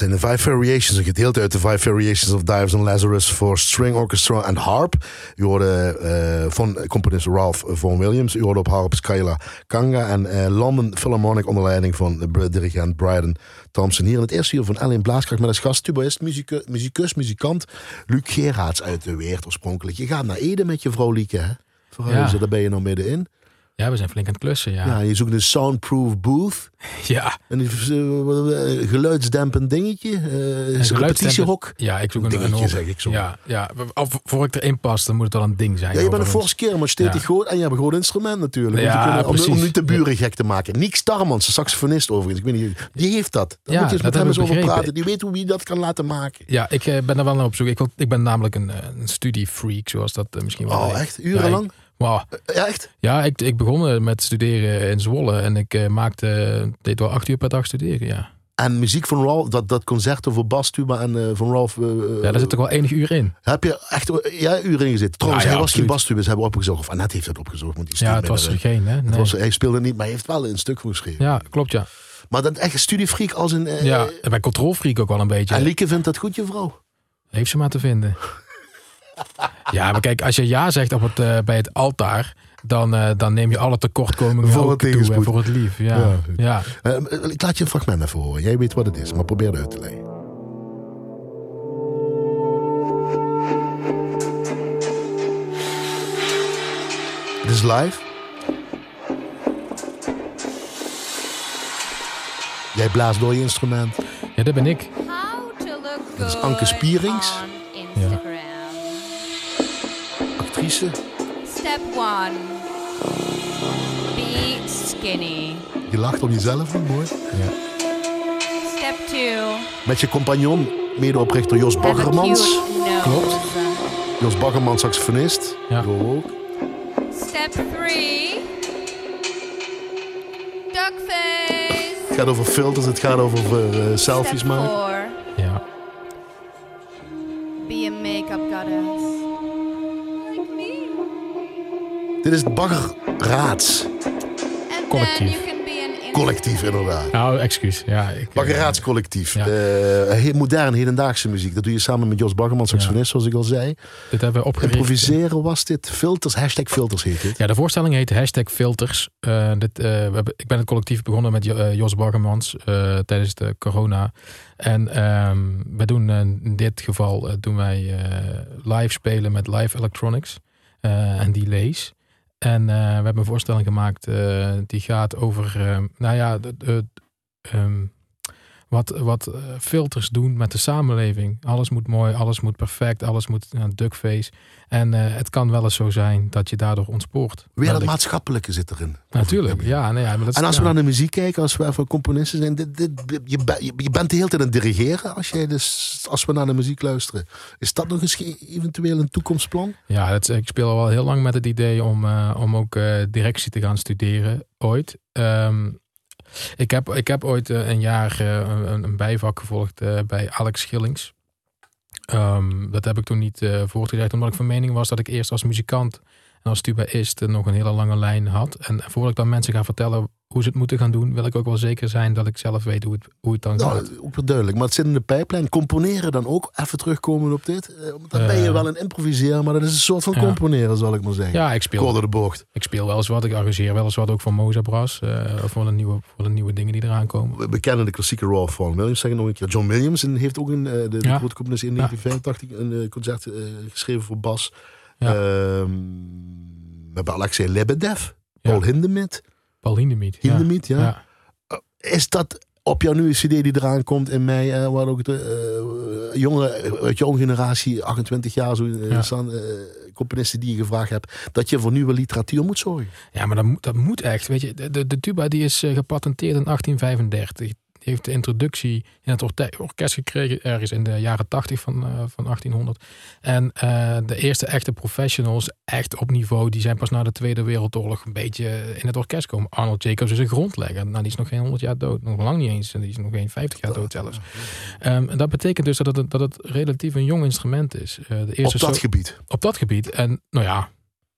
Zijn de Five Variations, een gedeelte uit de Five Variations of Dives and Lazarus voor String Orchestra en Harp. U hoorde uh, van componist Ralph Vaughan Williams. U hoorde op harp Skyla Kanga en uh, London Philharmonic onder leiding van de dirigent Bryden Thompson. Hier in het eerste uur van Ellen Blaaskracht met als gast tubaist, muzikus, muzikant Luc Gerards uit de Weert oorspronkelijk. Je gaat naar Ede met je vrouw Lieke, hè? Verhuizen, ja. daar ben je nou middenin. Ja, we zijn flink aan het klussen, ja. Ja, je zoekt een soundproof booth. Ja. Een uh, geluidsdempend dingetje. Uh, een repetitiehok. Ja, ik zoek een dingetje, zeg ik zo. Ja, ja. voor ik erin pas, dan moet het wel een ding zijn. Ja, je bent een forse keer, maar steeds ja. groot. En je hebt een groot instrument natuurlijk. Ja, om, om, niet de buren gek te maken. Nick Starmans, de saxofonist overigens. Ik weet niet, die heeft dat. Daar ja, moet je eens met hem eens over praten. Die weet hoe je dat kan laten maken. Ja, ik ben er wel naar op zoek. Ik, wil, ik ben namelijk een, een studiefreak, zoals dat misschien wel Oh, echt? Urenlang? Wow. Ja, echt? Ja, ik, ik begon met studeren in Zwolle en ik uh, maakte, deed wel acht uur per dag studeren, ja. En muziek van Ralph, dat, dat concerto voor bastuba en uh, van Ralph... Uh, ja, daar zit toch wel enig uur in. Heb je echt ja, uren in gezeten? Trouwens, ja, ja, hij was geen bastuba, ze hebben opgezocht. Of Annette heeft het opgezocht. Want die ja, het was er geen, hè? Nee. Was, hij speelde niet, maar hij heeft wel een stuk voor geschreven. Ja, klopt, ja. Maar dat echt studiefreak als een... ja, en bij controlfreak ook wel een beetje. En Lieke vindt dat goed, je vrouw? Heeft ze maar te vinden. Ja, maar kijk, als je ja zegt op het, uh, bij het altaar dan, uh, dan neem je alle tekortkomingen voor het toe, voor het lief. Ja. ja, ja. Uh, ik laat je een fragment even horen. Jij weet wat het is, maar probeer het uit te leggen. Dit is live. Jij blaast door je instrument. Ja, dat ben ik. Dat is Anke Spierings. Ja. Actrice. Step one. Be skinny. Je lacht om jezelf, mooi. Ja. Step two. Met je compagnon, medeoprichter Jos Baggermans. Klopt. Jos Baggermans, saxofonist. Ja. ook. Step three. Duckface. Het gaat over filters, het gaat over uh, selfies maken. Ja. Be a make-up goddess. Dit is het Baggerraads. Collectief. Collectief, inderdaad. Nou, excuus. Ja, ik, Baggerraadscollectief. Ja. Uh, modern, hedendaagse muziek. Dat doe je samen met Jos Baggerman, saxofonist, ja. zoals ik al zei. Dit hebben we opgericht. Improviseren was dit. Filters, hashtag filters heet dit. Ja, de voorstelling heet hashtag filters. Uh, dit, uh, we hebben, ik ben het collectief begonnen met Jos Baggermans tijdens de corona. En um, we doen in dit geval doen wij live spelen met live electronics en delays. En uh, we hebben een voorstelling gemaakt uh, die gaat over, uh, nou ja, de, um, wat, wat filters doen met de samenleving. Alles moet mooi, alles moet perfect, alles moet uh, duckface. En uh, het kan wel eens zo zijn dat je daardoor ontspoort. Weer dat maatschappelijke zit erin. Natuurlijk, ja. Nee, ja maar dat en als ja. we naar de muziek kijken, als we even componisten zijn, dit, dit, je, je, je, bent de hele tijd aan het dirigeren als, jij dus, als we naar de muziek luisteren. Is dat nog eens eventueel een toekomstplan? Ja, dat, ik speel al heel lang met het idee om, uh, om ook directie te gaan studeren, ooit. Um, ik heb, ik heb ooit een jaar een, een bijvak gevolgd bij Alex Schillings. Um, dat heb ik toen niet voortgezet, omdat ik van mening was dat ik eerst als muzikant en als tubaïst nog een hele lange lijn had. En voordat ik dan mensen ga vertellen hoe ze het moeten gaan doen, wil ik ook wel zeker zijn dat ik zelf weet hoe het, hoe het dan nou, gaat. Ook wel duidelijk, maar het zit in de pijplijn. Componeren dan ook, even terugkomen op dit. Dan ben je uh, wel een improviseren, maar dat is een soort van ja. componeren, zal ik maar zeggen. Ja, ik speel. de bocht. Ik speel wel eens wat, ik arrangeer wel eens wat ook voor Moza Bras. Uh, voor, de nieuwe, voor de nieuwe dingen die eraan komen. We, we kennen de klassieke Raw Vaughan Williams, zeggen nog een keer. John Williams heeft ook een, de, de ja. in 1985 een concert geschreven voor bas. Ja. Ehm, we hebben Alexei Lebedev, Paul Hindemith. Paul Hindemith. Hindemith, ja. ja. Uh, is dat op jouw nieuwe CD die eraan komt in mei, uh, waar ook de uh, jongeren uit jouw generatie, 28 jaar, zo ja. staan, componisten die je gevraagd hebt, dat je voor nieuwe literatuur moet zorgen? Ja, maar dat, moet, dat moet echt. Weet je, de, de, de tuba die is gepatenteerd in 1835 heeft de introductie in het orkest gekregen ergens in de jaren 80 van, uh, van 1800. En uh, de eerste echte professionals, echt op niveau, die zijn pas na de Tweede Wereldoorlog een beetje in het orkest komen. Arnold Jacobs is een grondlegger. Nou, die is nog geen 100 jaar dood. Nog lang niet eens. Die is nog geen 50 jaar dood zelfs. Um, en dat betekent dus dat het, dat het relatief een jong instrument is. Uh, de eerste op dat gebied? Op dat gebied. En nou ja,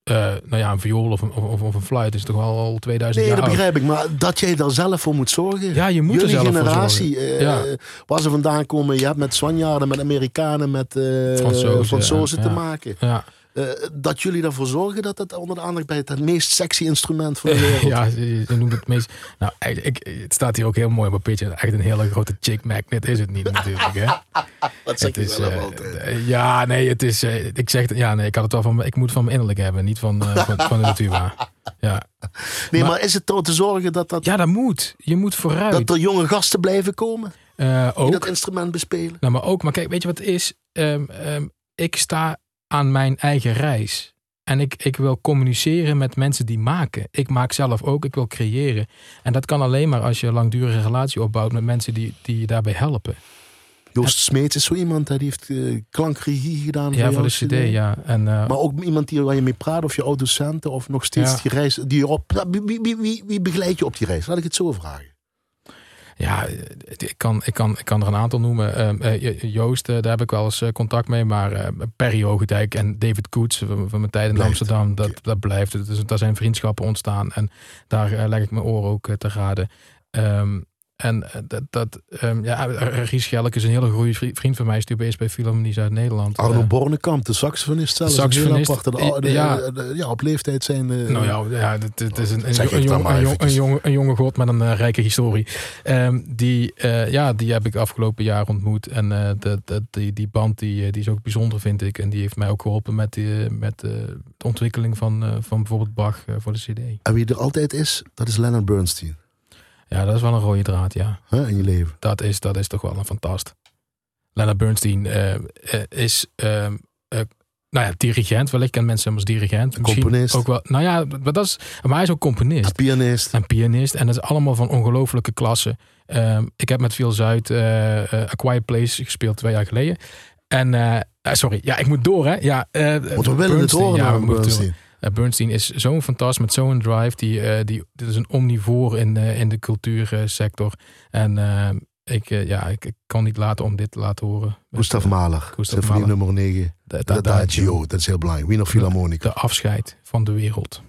eh, nou ja, een viool of een, of, of een fluit is toch al, al 2000 Nee, jaar dat oud. begrijp ik. Maar dat jij daar zelf voor moet zorgen. Ja, je moet er Jullie zelf voor generatie, zorgen. eh, Ja. waar ze vandaan komen. Je hebt met Spanjaarden, met Amerikanen, met Fransozen, Fransozen ja. te Ja. maken. Ja, Eh, dat jullie ervoor zorgen dat het onder de aandacht bij het, meest sexy instrument van de wereld. ja je, je noemt het meest... Nou, eigenlijk, ik, het staat hier ook heel mooi op een papiertje. Echt een hele grote chick magnet is het niet natuurlijk, hè? dat zeg je wel eh, altijd. eh, ja, nee, het is. ik zeg, het- ja, nee, ik had het wel van. Ik moet van mijn innerlijk hebben, niet van, van, van de natuur. Ja. Nee, maar, maar- is het toch te zorgen dat, dat, ja, dat moet. Je moet vooruit. dat er jonge gasten blijven komen die ook. dat instrument bespelen? Nou, maar ook. Maar kijk, weet je wat het is? Ehm, ehm, ik sta aan mijn eigen reis. En ik, ik wil communiceren met mensen die maken. Ik maak zelf ook, ik wil creëren. En dat kan alleen maar als je een langdurige relatie opbouwt met mensen die, die je daarbij helpen. Joost Smeets is zo iemand, die heeft eh, klankregie gedaan. Ja, voor de CD, ja. En, eh, Maar ook iemand die, waar je mee praat, of je oud-docenten, of nog steeds Ja. die reis. Die je op, wie, wie, wie, wie, wie begeleid je op die reis? Laat ik het zo vragen. Ja, ik kan, ik, kan, ik kan er een aantal noemen. Ehm, eh, Joost, eh, daar heb ik wel eens eh, contact mee. Maar Perry Hogendijk en David Koets van, mijn tijd in Blijft. Amsterdam, dat, dat blijft. Dus, daar zijn vriendschappen ontstaan. En daar leg ik mijn oren ook te raden. Ehm, en eh, dat, dat ehm, ja, Ries Schelk is een hele goede vri- vriend van mij. Is die bij bij Philharmonie Zuid-Nederland. Arno Eh, Bornekamp, de saxofonist zelfs. Saxofonist, de- de- ja. de- ja, op leeftijd zijn... eh, Nou ja, ja het, het is een, een, jong, een, jong, een, eventjes. jonge, een jonge god met een eh, rijke historie. Ehm, die, eh, ja, die heb ik afgelopen jaar ontmoet. En eh, dat, dat, die, die band die, eh, die is ook bijzonder, vind ik. En die heeft mij ook geholpen met, die, met eh, de ontwikkeling van, eh, van bijvoorbeeld Bach eh, voor de CD. En wie er altijd is, dat is Leonard Bernstein. Ja, dat is wel een rode draad, ja. Hè, in je leven. Dat is, dat is toch wel een fantast. Leonard Bernstein eh, eh, is, ehm, eh, nou ja, dirigent. Wellicht kennen mensen hem als dirigent. Misschien Componist. Ook wel, nou ja, maar, dat is, maar hij is ook componist. Pianist. en pianist. En dat is allemaal van ongelofelijke klasse. Ehm, ik heb met Veel Zuid A Quiet Place gespeeld twee jaar geleden. En, sorry, ja, ik moet door hè. Ja, Want we willen het Bernstein, horen ja, we moeten Bernstein. Eh, Bernstein is zo'n fantast met zo'n drive. Die, eh, die, dit is een omnivoor in, eh, in de cultuursector. En ik, ja, ik, ik kan niet laten om dit te laten horen. Gustav Mahler. Gustav Symfonie Mahler. nummer 9. De, De Adagio. Dat is heel belangrijk. Wiener Philharmonica. de afscheid van de wereld.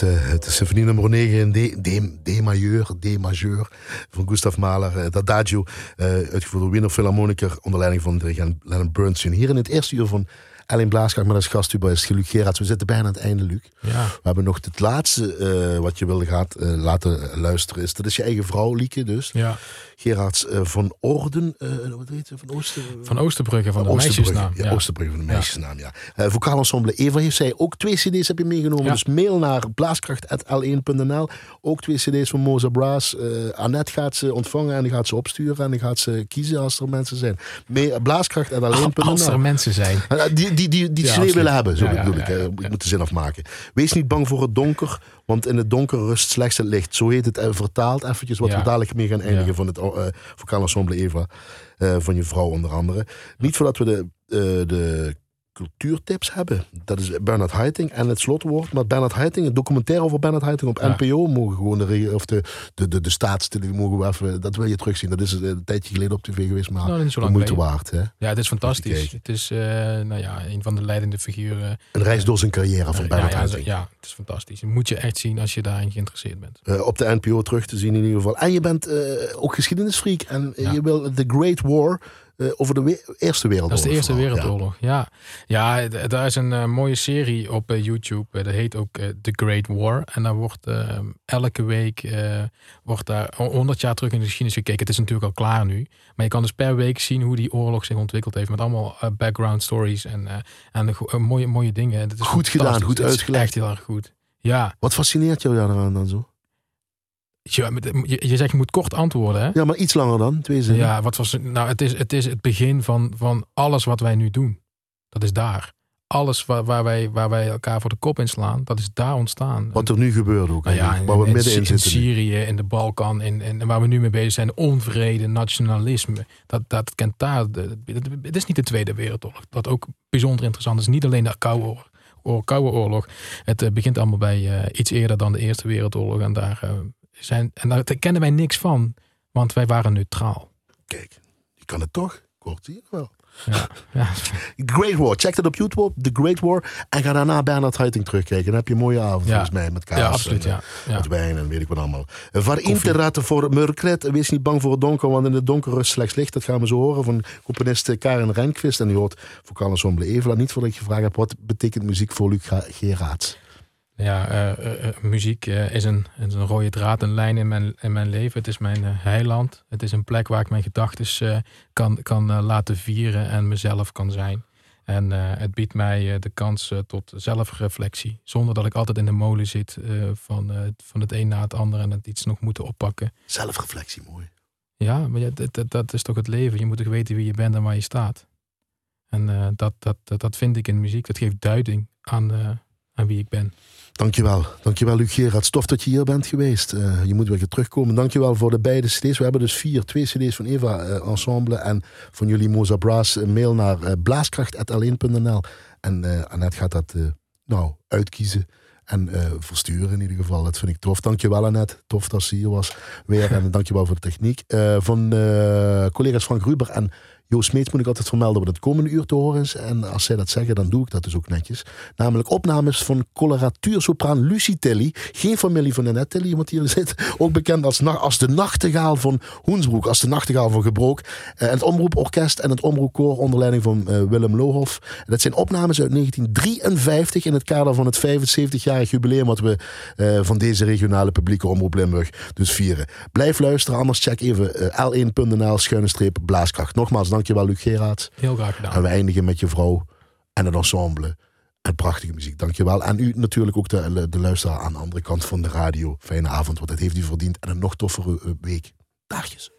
Een gedeelte, het symfonie nummer 9 in D, D, D majeur, D majeur van Gustav Mahler. Het Adagio, eh, uitgevoerd door Wiener Philharmoniker onder leiding van dirigent Leonard Bernstein. Hier in het eerste uur van Ellen Blaaskracht met als gasthubalist Luc Gerards. We zitten bijna aan het einde, Luc. Ja. We hebben nog het laatste eh, wat je wilde gaat, eh, laten luisteren. Is, dat is je eigen vrouw, Lieke dus. ja. Gerards eh, van Orden, wat heet ze? Van Ooster... Van Oosterbrugge, van de meisjesnaam. Ja, Ja. Oosterbrugge van de meisjesnaam, ja. Vocaal ensemble Eva heeft zij ook twee cd's heb je meegenomen. Ja. Dus mail naar blaaskracht.l1.nl. Ook twee cd's van Moza Brass. Eh Annette gaat ze ontvangen en die gaat ze opsturen. En die gaat ze kiezen als er mensen zijn. Me- Blaaskracht.l1.nl. Als er mensen zijn. Die, die, die, die absoluut. willen hebben, zo bedoel ik. Ik moet de zin afmaken. Wees niet bang voor het donker, want in het donker rust slechts het licht. Zo heet het eh, vertaald eventjes, wat we dadelijk mee gaan eindigen van het uh, vocaal ensemble Eva. eh, van je vrouw onder andere. Niet voordat we de, de cultuurtips hebben. Dat is Bernard Haitink en het slotwoord. Maar Bernard Haitink, een documentaire over Bernard Haitink op Ja. NPO. Mogen gewoon de, of de, de, de, de staatstele, mogen we even, dat wil je terugzien. Dat is eh, een tijdje geleden op tv geweest, maar Nou, de lang moeite waard. Hè? Ja, het is fantastisch. Het is eh, nou ja, een van de leidende figuren. Een reis door zijn carrière van Eh, Bernard ja, ja, Haitink. ja, het is fantastisch. Dat moet je echt zien als je daarin geïnteresseerd bent. op de NPO terug te zien in ieder geval. En je bent ook geschiedenisfreak. En Ja. je wil The Great War eh, over de we- Eerste Wereldoorlog. Dat is de Eerste vooral. Wereldoorlog. Ja, ja. daar is een eh, mooie serie op eh, YouTube. Dat heet ook The Great War. En daar wordt elke week wordt daar 100 jaar terug in de geschiedenis gekeken. Het is natuurlijk al klaar nu. Maar je kan dus per week zien hoe die oorlog zich ontwikkeld heeft. Met allemaal background stories en, en mooie, mooie dingen. Het is Goed gedaan, goed uitgelegd. Echt heel erg goed. Ja, Wat fascineert jou daaraan dan zo? Je, je, je zegt je moet kort antwoorden hè? Ja, maar iets langer dan, twee zinnen. Ja, wat was nou? Het is het, is het begin van, van alles wat wij nu doen. Dat is daar. Alles waar, waar, wij, waar wij elkaar voor de kop inslaan, dat is daar ontstaan. Wat er nu gebeurt ook. Nou ja, in, waar we in- middenin in zitten. nu. Syrië, in de Balkan, in, in, waar we nu mee bezig zijn, onvrede, nationalisme. Dat, dat kent daar. Het is niet de Tweede Wereldoorlog. Wat ook bijzonder interessant is. Niet alleen de Koude Oorlog. Koude Oorlog. Het eh, begint allemaal bij eh, iets eerder dan de Eerste Wereldoorlog. En daar, eh, zijn, en daar kennen wij niks van, want wij waren neutraal. Kijk, je kan het toch. Kort zie het wel. Ja, Great War. Check dat op YouTube. The Great War. En ga daarna Bernard Haitink terugkijken. Dan heb je een mooie avond Ja. volgens mij. Met kaas ja absoluut. en. Met wijn en weet ik wat allemaal. Eh, Var Koffie. interraten voor Murkret. Wees niet bang voor het donker, want in het donker rust slechts licht. Dat gaan we zo horen van componist eh, Karen Renkvist. En die hoort vocaal ensemble Evela. Niet voordat ik je gevraagd heb, wat betekent muziek voor Luc Geraerts? Ja, eh, eh, eh, muziek is, een, is een rode draad, een lijn in mijn, in mijn leven. Het is mijn heiland. Het is een plek waar ik mijn gedachten kan, kan laten vieren en mezelf kan zijn. En het biedt mij de kans tot zelfreflectie. Zonder dat ik altijd in de molen zit van, van het een na het ander en het iets nog moeten oppakken. Zelfreflectie, mooi. Ja, maar ja, dat, dat, dat is toch het leven. Je moet toch weten wie je bent en waar je staat. En dat, dat, dat, dat vind ik in muziek. Dat geeft duiding aan, aan wie ik ben. Dankjewel. Dankjewel, Luc Gerards. Tof dat je hier bent geweest. Eh, je moet weer terugkomen. Dankjewel voor de beide cd's. We hebben dus vier. Twee cd's van Eva eh, Ensemble en van jullie Moza Brass. Een mail naar eh, blaaskracht.alleen.nl En Annette gaat dat nou, uitkiezen en versturen in ieder geval. Dat vind ik tof. Dankjewel Annette. Tof dat ze hier was weer. En dankjewel voor de techniek. Van collega's Frank Ruber en Joost Smeets moet ik altijd vermelden wat het komende uur te horen is. En als zij dat zeggen, dan doe ik dat dus ook netjes. Namelijk opnames van coloratuursopraan Lucie Tilly. Geen familie van Annette Tilly, want hier zit. Ook bekend als, als de nachtegaal van Hoensbroek. Als de nachtegaal van Gebroek. Eh, het Omroeporkest en het Omroepkoor onder leiding van eh, Willem Lohoff. Dat zijn opnames uit 1953 in het kader van het 75-jarig jubileum wat we eh, van deze regionale publieke omroep Limburg dus vieren. Blijf luisteren, anders check even eh, l1.nl schuine streep blaaskracht. Nogmaals, dankjewel Luc Geraerts. Heel graag gedaan. En we eindigen met je vrouw en het ensemble. En prachtige muziek, dankjewel. En u natuurlijk ook de, de luisteraar aan de andere kant van de radio. Fijne avond, want dat heeft u verdiend. En een nog toffere eh, week. Dagjes.